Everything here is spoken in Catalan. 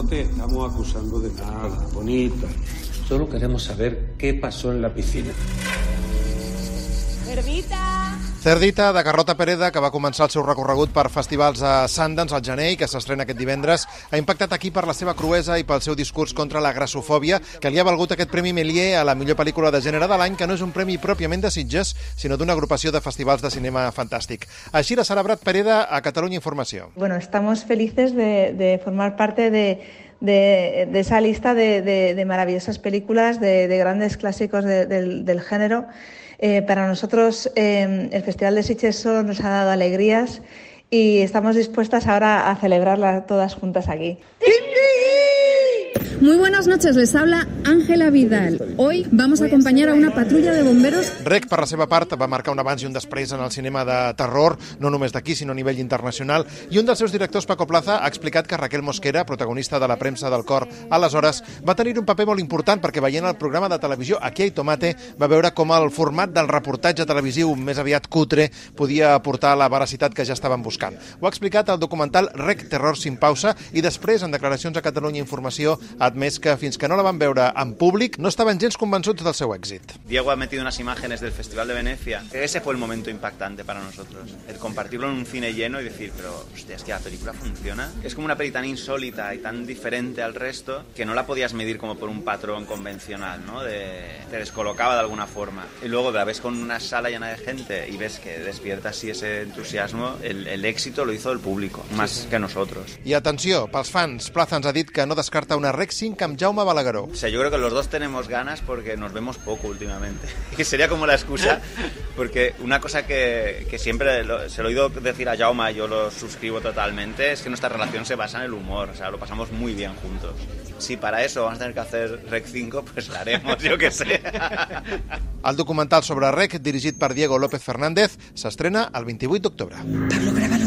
No te estamos acusando de nada, bonita. Solo queremos saber qué pasó en la piscina. Cerdita! Cerdita, de Carlota Pereda, que va començar el seu recorregut per festivals a Sundance al gener i que s'estrena aquest divendres, ha impactat aquí per la seva cruesa i pel seu discurs contra la grassofòbia, que li ha valgut aquest Premi Méliès a la millor pel·lícula de gènere de l'any, que no és un premi pròpiament de Sitges, sinó d'una agrupació de festivals de cinema fantàstic. Així l'ha celebrat Pereda a Catalunya Informació. Bueno, estamos felices de, de formar parte de, de, esa lista de, de, maravillosas películas, de, grandes clásicos del, del género. Eh, para nosotros eh, el Festival de Sitges solo nos ha dado alegrías y estamos dispuestas ahora a celebrarlas todas juntas aquí. Muy buenas noches, les habla Ángela Vidal. Hoy vamos a acompañar a una patrulla de bomberos. Rec, per la seva part, va marcar un abans i un després en el cinema de terror, no només d'aquí, sinó a nivell internacional, i un dels seus directors, Paco Plaza, ha explicat que Raquel Mosquera, protagonista de la premsa del cor, aleshores, va tenir un paper molt important perquè veient el programa de televisió Aquí hay tomate va veure com el format del reportatge televisiu més aviat cutre podia aportar la veracitat que ja estaven buscant. Ho ha explicat el documental Rec Terror sin pausa i després, en declaracions a Catalunya Informació, ha admès que fins que no la van veure en públic no estaven gens convençuts del seu èxit. Diego ha metido unas imágenes del Festival de Venecia. Ese fue el momento impactante para nosotros. El compartirlo en un cine lleno y decir, pero hostia, es que la película funciona. Es como una peli tan insólita y tan diferente al resto que no la podías medir como por un patrón convencional, ¿no? De, te descolocaba de alguna forma. Y luego la ves con una sala llena de gente y ves que despierta así ese entusiasmo, el, el éxito lo hizo el público, más sí, sí. que nosotros. I atenció, pels fans, Plaza ens ha dit que no descarta una Rec 5 amb Jaume Balagueró. O sea, yo creo que los dos tenemos ganas porque nos vemos poco últimamente. Y sería como la excusa, porque una cosa que, que siempre lo, se lo he oído decir a Jaume, yo lo suscribo totalmente, es que nuestra relación se basa en el humor, o sea, lo pasamos muy bien juntos. Si para eso vamos a tener que hacer Rec 5, pues la haremos, yo que sé. El documental sobre Rec, dirigit per Diego López Fernández, s'estrena el 28 d'octubre. Pablo, graba